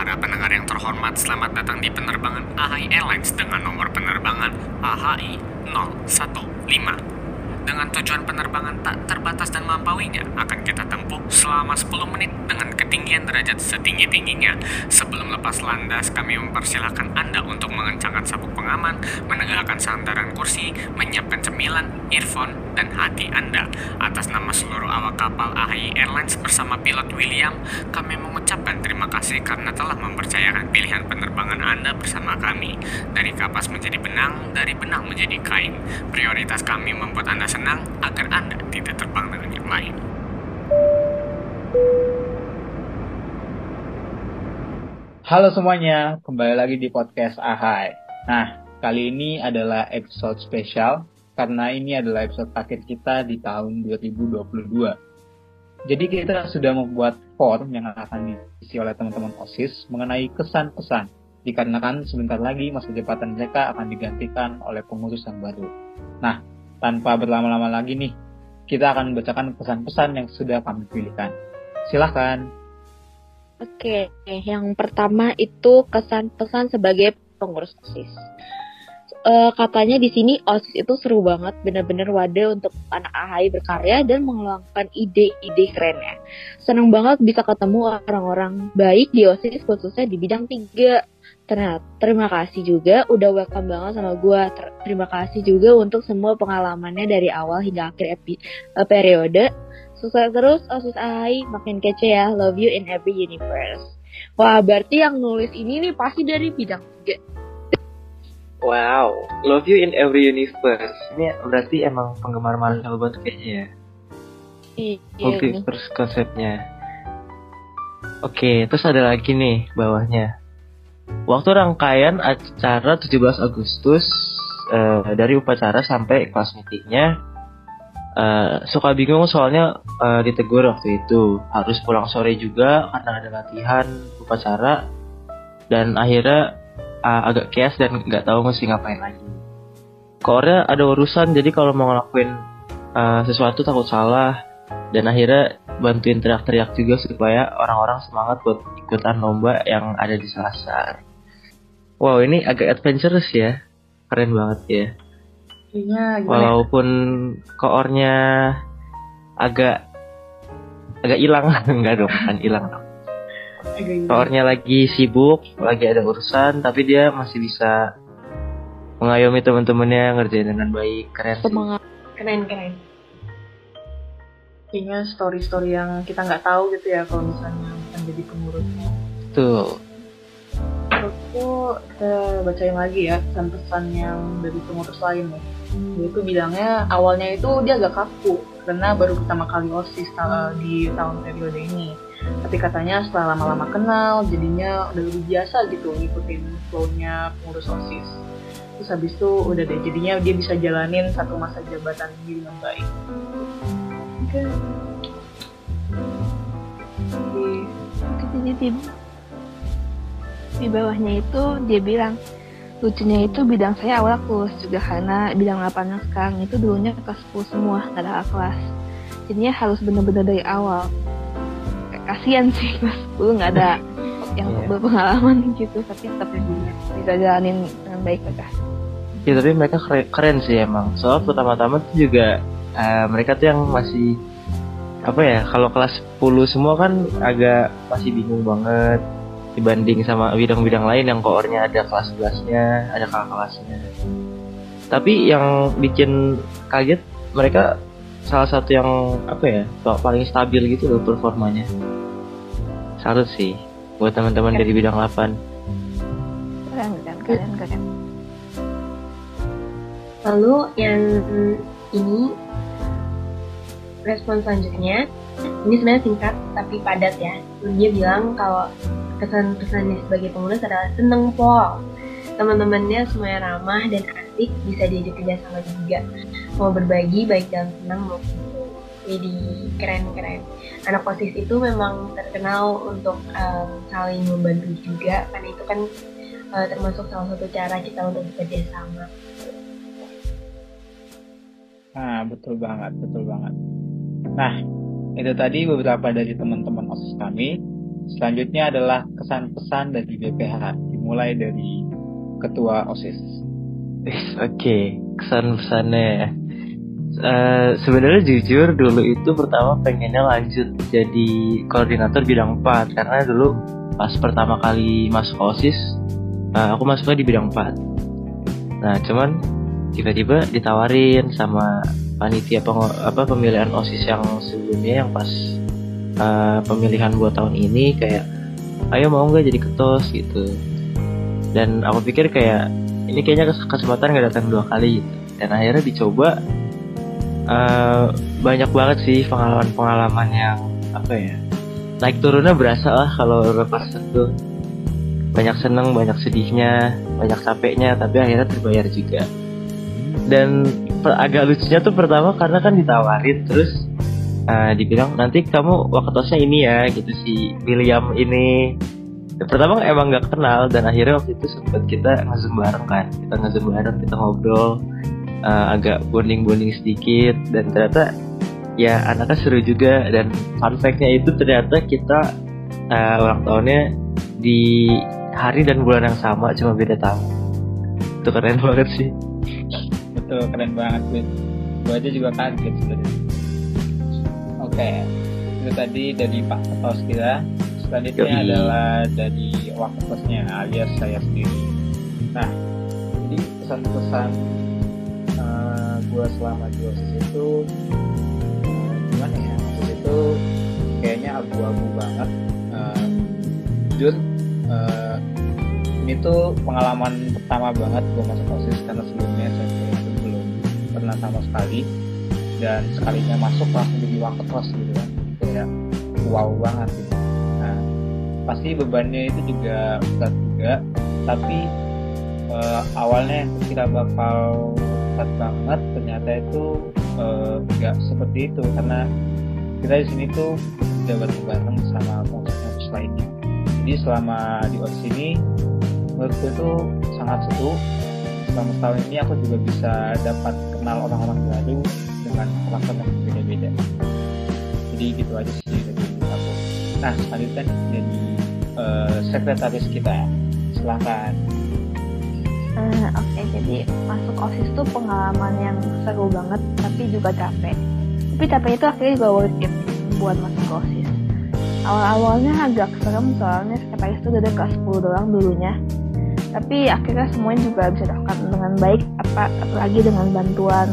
Para pendengar yang terhormat, selamat datang di penerbangan AHI Airlines dengan nomor penerbangan AHI 015. Dengan tujuan penerbangan tak terbatas dan melampauinya, akan kita tempuh selama 10 menit dengan ketinggian derajat setinggi-tingginya. Sebelum lepas landas, kami mempersilahkan Anda untuk mengencangkan sabuk pengaman, menegakkan sandaran kursi, menyiapkan cemilan, earphone, dan hati Anda. Atas nama seluruh awak kapal AHI Airlines bersama pilot William, kami mengucapkan terima kasih karena telah mempercayakan pilihan penerbangan Anda bersama kami. Dari kapas menjadi benang, dari benang menjadi kain. Prioritas kami membuat Anda senang agar Anda tidak terbang dengan yang lain. Halo semuanya, kembali lagi di podcast Ahai. Nah, kali ini adalah episode spesial karena ini adalah episode paket kita di tahun 2022. Jadi kita sudah membuat form yang akan diisi oleh teman-teman OSIS mengenai kesan-pesan dikarenakan sebentar lagi masa jabatan mereka akan digantikan oleh pengurus yang baru. Nah, tanpa berlama-lama lagi nih, kita akan membacakan pesan-pesan yang sudah kami pilihkan. Silahkan. Oke, yang pertama itu kesan-pesan sebagai pengurus OSIS. Uh, katanya di sini OSIS itu seru banget, bener-bener wadah untuk anak AHI berkarya dan mengeluarkan ide-ide kerennya. Seneng banget bisa ketemu orang-orang baik di OSIS khususnya di bidang tiga. Ternyata terima kasih juga udah welcome banget sama gue. Ter terima kasih juga untuk semua pengalamannya dari awal hingga akhir epi uh, periode. Sukses terus OSIS AHI, makin kece ya. Love you in every universe. Wah, berarti yang nulis ini nih pasti dari bidang tiga. Wow, love you in every universe. Ini berarti emang penggemar Marvel banget kayaknya ya. Iya. Multiverse konsepnya. Oke, terus ada lagi nih bawahnya. Waktu rangkaian acara 17 Agustus uh, dari upacara sampai kelas meetingnya uh, suka bingung soalnya uh, ditegur waktu itu harus pulang sore juga karena ada latihan upacara dan akhirnya uh, agak chaos dan nggak tahu mesti ngapain lagi. Korea ada urusan jadi kalau mau ngelakuin uh, sesuatu takut salah dan akhirnya bantuin teriak-teriak juga supaya orang-orang semangat buat ikutan lomba yang ada di Selasar. Wow ini agak adventurous ya, keren banget ya. Iya, Walaupun koornya agak agak hilang, enggak dong, kan hilang dong. Koornya lagi sibuk, lagi ada urusan, tapi dia masih bisa mengayomi teman-temannya ngerjain dengan baik, keren. Semangat. Keren, keren. Kayaknya story-story yang kita nggak tahu gitu ya kalau misalnya bukan jadi pengurusnya. Tuh, Terusku kita bacain lagi ya pesan-pesan yang dari pengurus lain nih. Dia itu bilangnya awalnya itu dia agak kaku karena baru pertama kali OSIS ta- di tahun periode ini. Tapi katanya setelah lama-lama kenal jadinya udah lebih biasa gitu ngikutin flow-nya pengurus OSIS. Terus habis itu udah deh jadinya dia bisa jalanin satu masa jabatan ini dengan baik. Di- Jadi di, di bawahnya itu dia bilang lucunya itu bidang saya awal kelas juga karena bidang 8 sekarang itu dulunya kelas 10 semua nggak ada kelas. Jadinya harus bener-bener dari awal. Kasian sih kelas 10 nggak ada yang Iya. berpengalaman gitu tapi tetap bisa jalanin dengan baik aja ya tapi mereka keren, keren sih emang. Soal pertama-tama tuh juga eh, mereka tuh yang masih apa ya kalau kelas 10 semua kan agak masih bingung banget dibanding sama bidang-bidang lain yang koornya ada kelas 11-nya, ada kakak kelasnya. Tapi yang bikin kaget mereka salah satu yang apa ya paling stabil gitu loh performanya. Salut sih buat teman-teman dari bidang 8. keren keren keren keren Lalu yang ini respon selanjutnya ini sebenarnya singkat tapi padat ya. Dia bilang kalau kesan-pesannya sebagai pengurus adalah seneng pol. Teman-temannya semuanya ramah dan asik, bisa diajak kerja sama juga. Mau berbagi baik dalam senang maupun. Jadi keren-keren. Anak OSIS itu memang terkenal untuk em, saling membantu juga, karena itu kan eh, termasuk salah satu cara kita untuk bekerja sama. Nah, betul banget, betul banget. Nah, itu tadi beberapa dari teman-teman OSIS kami. Selanjutnya adalah kesan pesan dari BPH, dimulai dari ketua OSIS. Oke, okay. kesan pesannya. Uh, sebenarnya jujur dulu itu pertama pengennya lanjut jadi koordinator bidang 4 karena dulu pas pertama kali masuk OSIS uh, aku masuknya di bidang 4 nah cuman tiba-tiba ditawarin sama panitia peng apa pemilihan OSIS yang sebelumnya yang pas uh, pemilihan buat tahun ini kayak ayo mau nggak jadi ketos? gitu. Dan aku pikir kayak ini kayaknya kesempatan nggak datang dua kali gitu. Dan akhirnya dicoba uh, banyak banget sih pengalaman-pengalaman yang apa ya naik turunnya berasa lah kalau lepas itu. Banyak seneng banyak sedihnya banyak capeknya tapi akhirnya terbayar juga. Dan agak lucunya tuh pertama karena kan ditawarin terus uh, dibilang nanti kamu waktu ini ya gitu si William ini. Pertama emang nggak kenal dan akhirnya waktu itu sempat kita ngezoom bareng kan. Kita ngezoom bareng kita ngobrol uh, agak bonding-bonding sedikit dan ternyata ya anaknya seru juga. Dan fun fact-nya itu ternyata kita uh, ulang tahunnya di hari dan bulan yang sama cuma beda tahun. Itu keren banget sih betul keren banget gue gue aja juga kaget sebenarnya. Oke okay. itu tadi dari Pak Ketos kita. Selanjutnya Yoi. adalah dari waktu alias saya sendiri. Nah jadi pesan-pesan gue selama di osis itu uh, gimana ya? Osis itu kayaknya abu-abu banget. Uh, jujur uh, ini tuh pengalaman pertama banget gue masuk osis karena sebelumnya saya itu pernah sama sekali. Dan sekalinya masuk langsung jadi terus gitu kan. Kayak wow banget gitu. Nah pasti bebannya itu juga berat juga. Tapi uh, awalnya kita bakal ketat banget ternyata itu eh, nggak uh, seperti itu. Karena kita di sini tuh udah bareng-bareng sama pengurus lainnya. Jadi selama di OSIS ini menurutku itu sangat seru. Selama setahun ini aku juga bisa dapat kenal orang-orang baru dengan karakter yang berbeda-beda jadi gitu aja sih dari aku nah selanjutnya jadi uh, sekretaris kita silahkan Uh, Oke, okay, jadi masuk OSIS tuh pengalaman yang seru banget, tapi juga capek. Tapi capek itu akhirnya juga worth it buat masuk OSIS. Awal-awalnya agak serem soalnya sekretaris itu udah kelas 10 doang dulunya. Tapi akhirnya semuanya juga bisa dilakukan dengan baik, apa apalagi dengan bantuan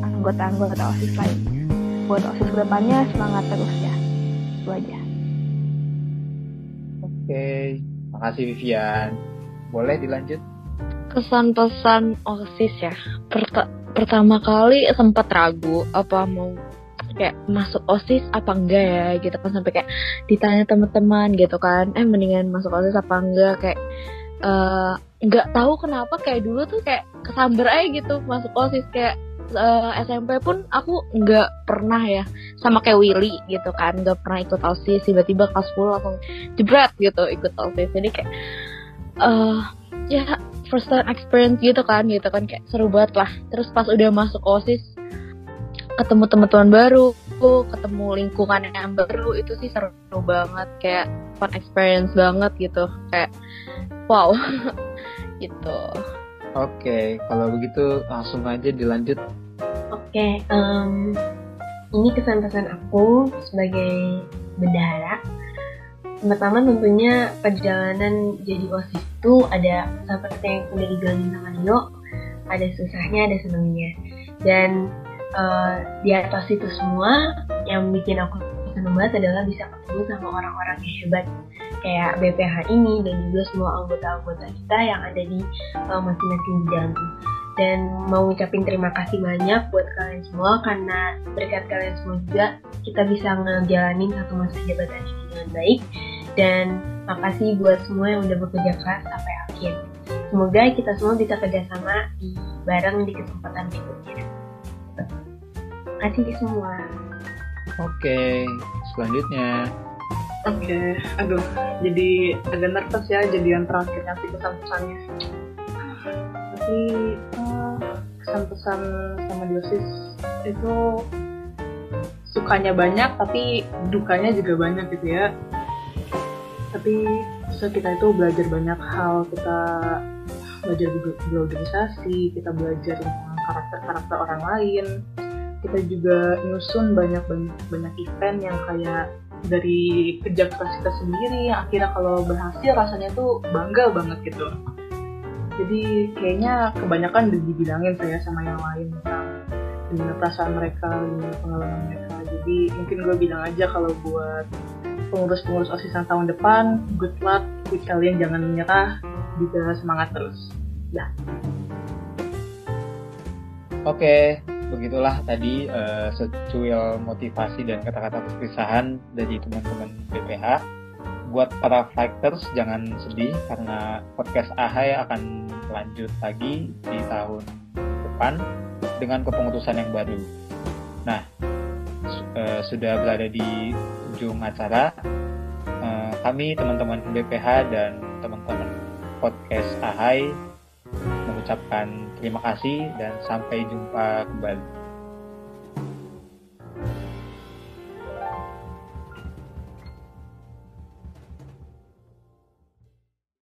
anggota-anggota OSIS lainnya. Buat OSIS ke depannya semangat terus ya. Itu aja. Oke, makasih Vivian. Boleh dilanjut? kesan pesan osis ya Perta pertama kali sempat ragu apa mau kayak masuk osis apa enggak ya gitu kan sampai kayak ditanya teman-teman gitu kan eh mendingan masuk osis apa enggak kayak uh, nggak tahu kenapa kayak dulu tuh kayak kesamber aja gitu masuk osis. Kayak uh, eh, SMP pun aku nggak pernah ya sama kayak Willy gitu kan nggak pernah ikut osis. Tiba-tiba kelas 10 langsung jebret gitu ikut osis. Jadi kayak uh, ya first time experience gitu kan gitu kan. Kayak seru banget lah. Terus pas udah masuk osis ketemu teman-teman baru ketemu lingkungan yang baru itu sih seru banget. Kayak fun experience banget gitu. Kayak wow. Gitu. Oke okay, kalau begitu langsung aja dilanjut. Oke okay, um, ini kesan-kesan aku sebagai bendahara. Pertama tentunya perjalanan jadi osis itu ada seperti yang udah dibilangin sama Nino ada susahnya ada senangnya. Dan uh, di atas itu semua yang bikin aku seneng banget adalah bisa ketemu sama orang-orang yang hebat kayak BPH ini dan juga semua anggota-anggota kita yang ada di uh, masing-masing bidang dan mau ngucapin terima kasih banyak buat kalian semua karena berkat kalian semua juga kita bisa ngejalanin satu masa jabatan ini dengan baik dan makasih buat semua yang udah bekerja keras sampai akhir. Semoga kita semua bisa kerjasama di bareng di kesempatan berikutnya. Terima kasih semua. Oke, selanjutnya. Oke, aduh, jadi agak nervous ya jadi yang terakhir nanti pesan-pesannya. Tapi uh, pesan-pesan sama dosis itu sukanya banyak tapi dukanya juga banyak gitu ya tapi kita itu belajar banyak hal kita belajar berorganisasi kita belajar tentang karakter-karakter orang lain kita juga nyusun banyak banyak banyak event yang kayak dari kerja keras kita sendiri yang akhirnya kalau berhasil rasanya tuh bangga banget gitu. Jadi kayaknya kebanyakan dibilangin saya sama yang lain tentang gimana perasaan mereka gimana pengalaman mereka. Jadi mungkin gue bilang aja kalau buat pengurus-pengurus osisan tahun depan good luck kalian jangan menyerah juga semangat terus. Ya. Oke, begitulah tadi uh, secuil motivasi dan kata-kata perpisahan dari teman-teman BPH. Buat para fighters jangan sedih karena podcast AHAI akan lanjut lagi di tahun depan dengan kepengurusan yang baru. Nah, uh, sudah berada di ujung acara. Uh, kami teman-teman BPH dan teman-teman podcast AHAI mengucapkan terima kasih dan sampai jumpa kembali.